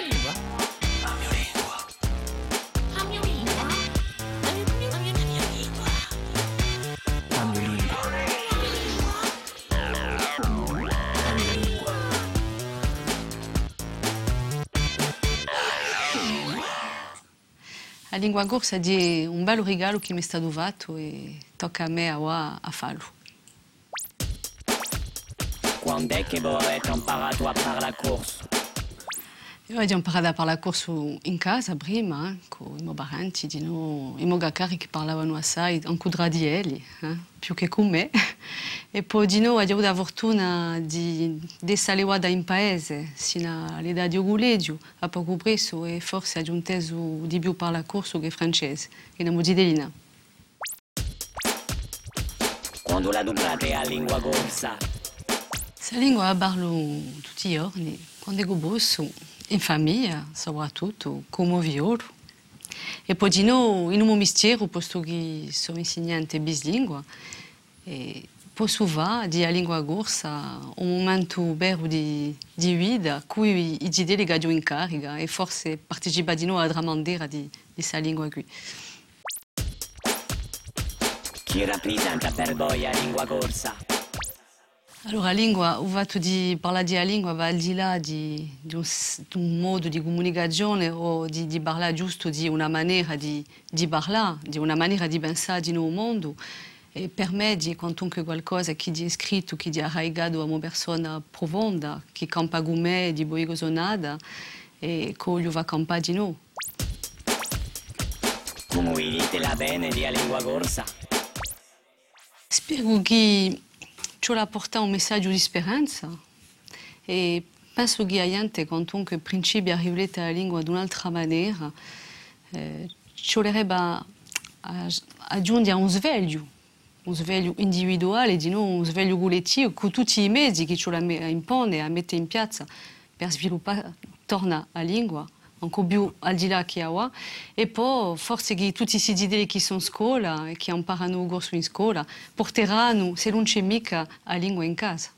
mia lingua. La mia lingua. La mia lingua. La mia, la mia, la mia lingua. La mia lingua. La mia lingua. A língua gorsa é um belo regalo que me está dovato e toca a me a, a falo. Quando è che avete imparato a fare la corsa? Eu abbiamo imparato a parlare corso in casa prima, con i miei parenti, di no, assai, più me. E poi di no abbiamo la fortuna di essere in paese, sino all'età di Oguledio, a poco presso, e forse di più parlare corso che francese, che non di Delina. Quando la dublate a lingua corsa? Questa lingua la parlo tutti i giorni, quando ero bosso, in famiglia soprattutto, come violo. E poi di no, in un mistero, posto che sono insegnante bislingua, e posso va di a lingua corsa un momento vero di, di vita, cui i di delegato in carica e forse partecipa di nuovo alla dramandera di, di questa lingua qui. Chi rappresenta per voi a lingua corsa? Allora, la lingua, il fatto di parlare di lingua va al di là di, di, un, di un modo di comunicazione o di, di parlare giusto di una maniera di, di parlare, di una maniera di pensare di nuovo mondo. E per me di quantunque qualcosa che è scritto, che è arraigato a una persona profonda, che campa con me di boigo nada e che io va campare di nuovo. Come vi dite la bene di a lingua corsa? Spero che ciò porta un messaggio di speranza? E penso che la gente, quantunque principi arrivate alla lingua di un'altra maniera, eh, ci vorrebbe aggiungere un sveglio, un sveglio individuale, di non un sveglio collettivo, con tutti i mezzi che ci la impone a mettere in piazza per sviluppare torna la lingua ancora più al di là che ha e poi forse che tutti questi idee che sono scuola e in scuola porteranno, se non c'è mica, la lingua in casa.